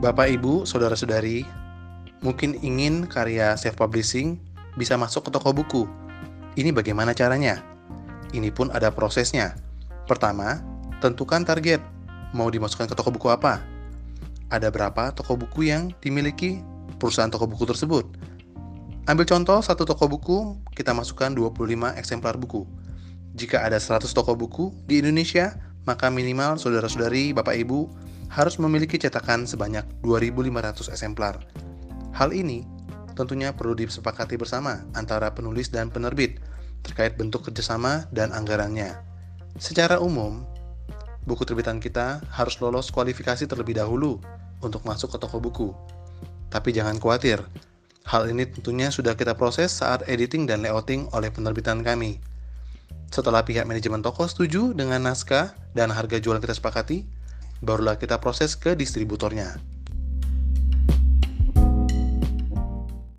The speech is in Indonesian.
Bapak, Ibu, saudara-saudari, mungkin ingin karya self-publishing bisa masuk ke toko buku. Ini bagaimana caranya? Ini pun ada prosesnya. Pertama, tentukan target. Mau dimasukkan ke toko buku apa? Ada berapa toko buku yang dimiliki perusahaan toko buku tersebut? Ambil contoh satu toko buku, kita masukkan 25 eksemplar buku. Jika ada 100 toko buku di Indonesia, maka minimal saudara-saudari, Bapak Ibu, harus memiliki cetakan sebanyak 2.500 eksemplar. Hal ini tentunya perlu disepakati bersama antara penulis dan penerbit terkait bentuk kerjasama dan anggarannya. Secara umum, buku terbitan kita harus lolos kualifikasi terlebih dahulu untuk masuk ke toko buku. Tapi jangan khawatir, hal ini tentunya sudah kita proses saat editing dan layouting oleh penerbitan kami. Setelah pihak manajemen toko setuju dengan naskah dan harga jual kita sepakati, barulah kita proses ke distributornya.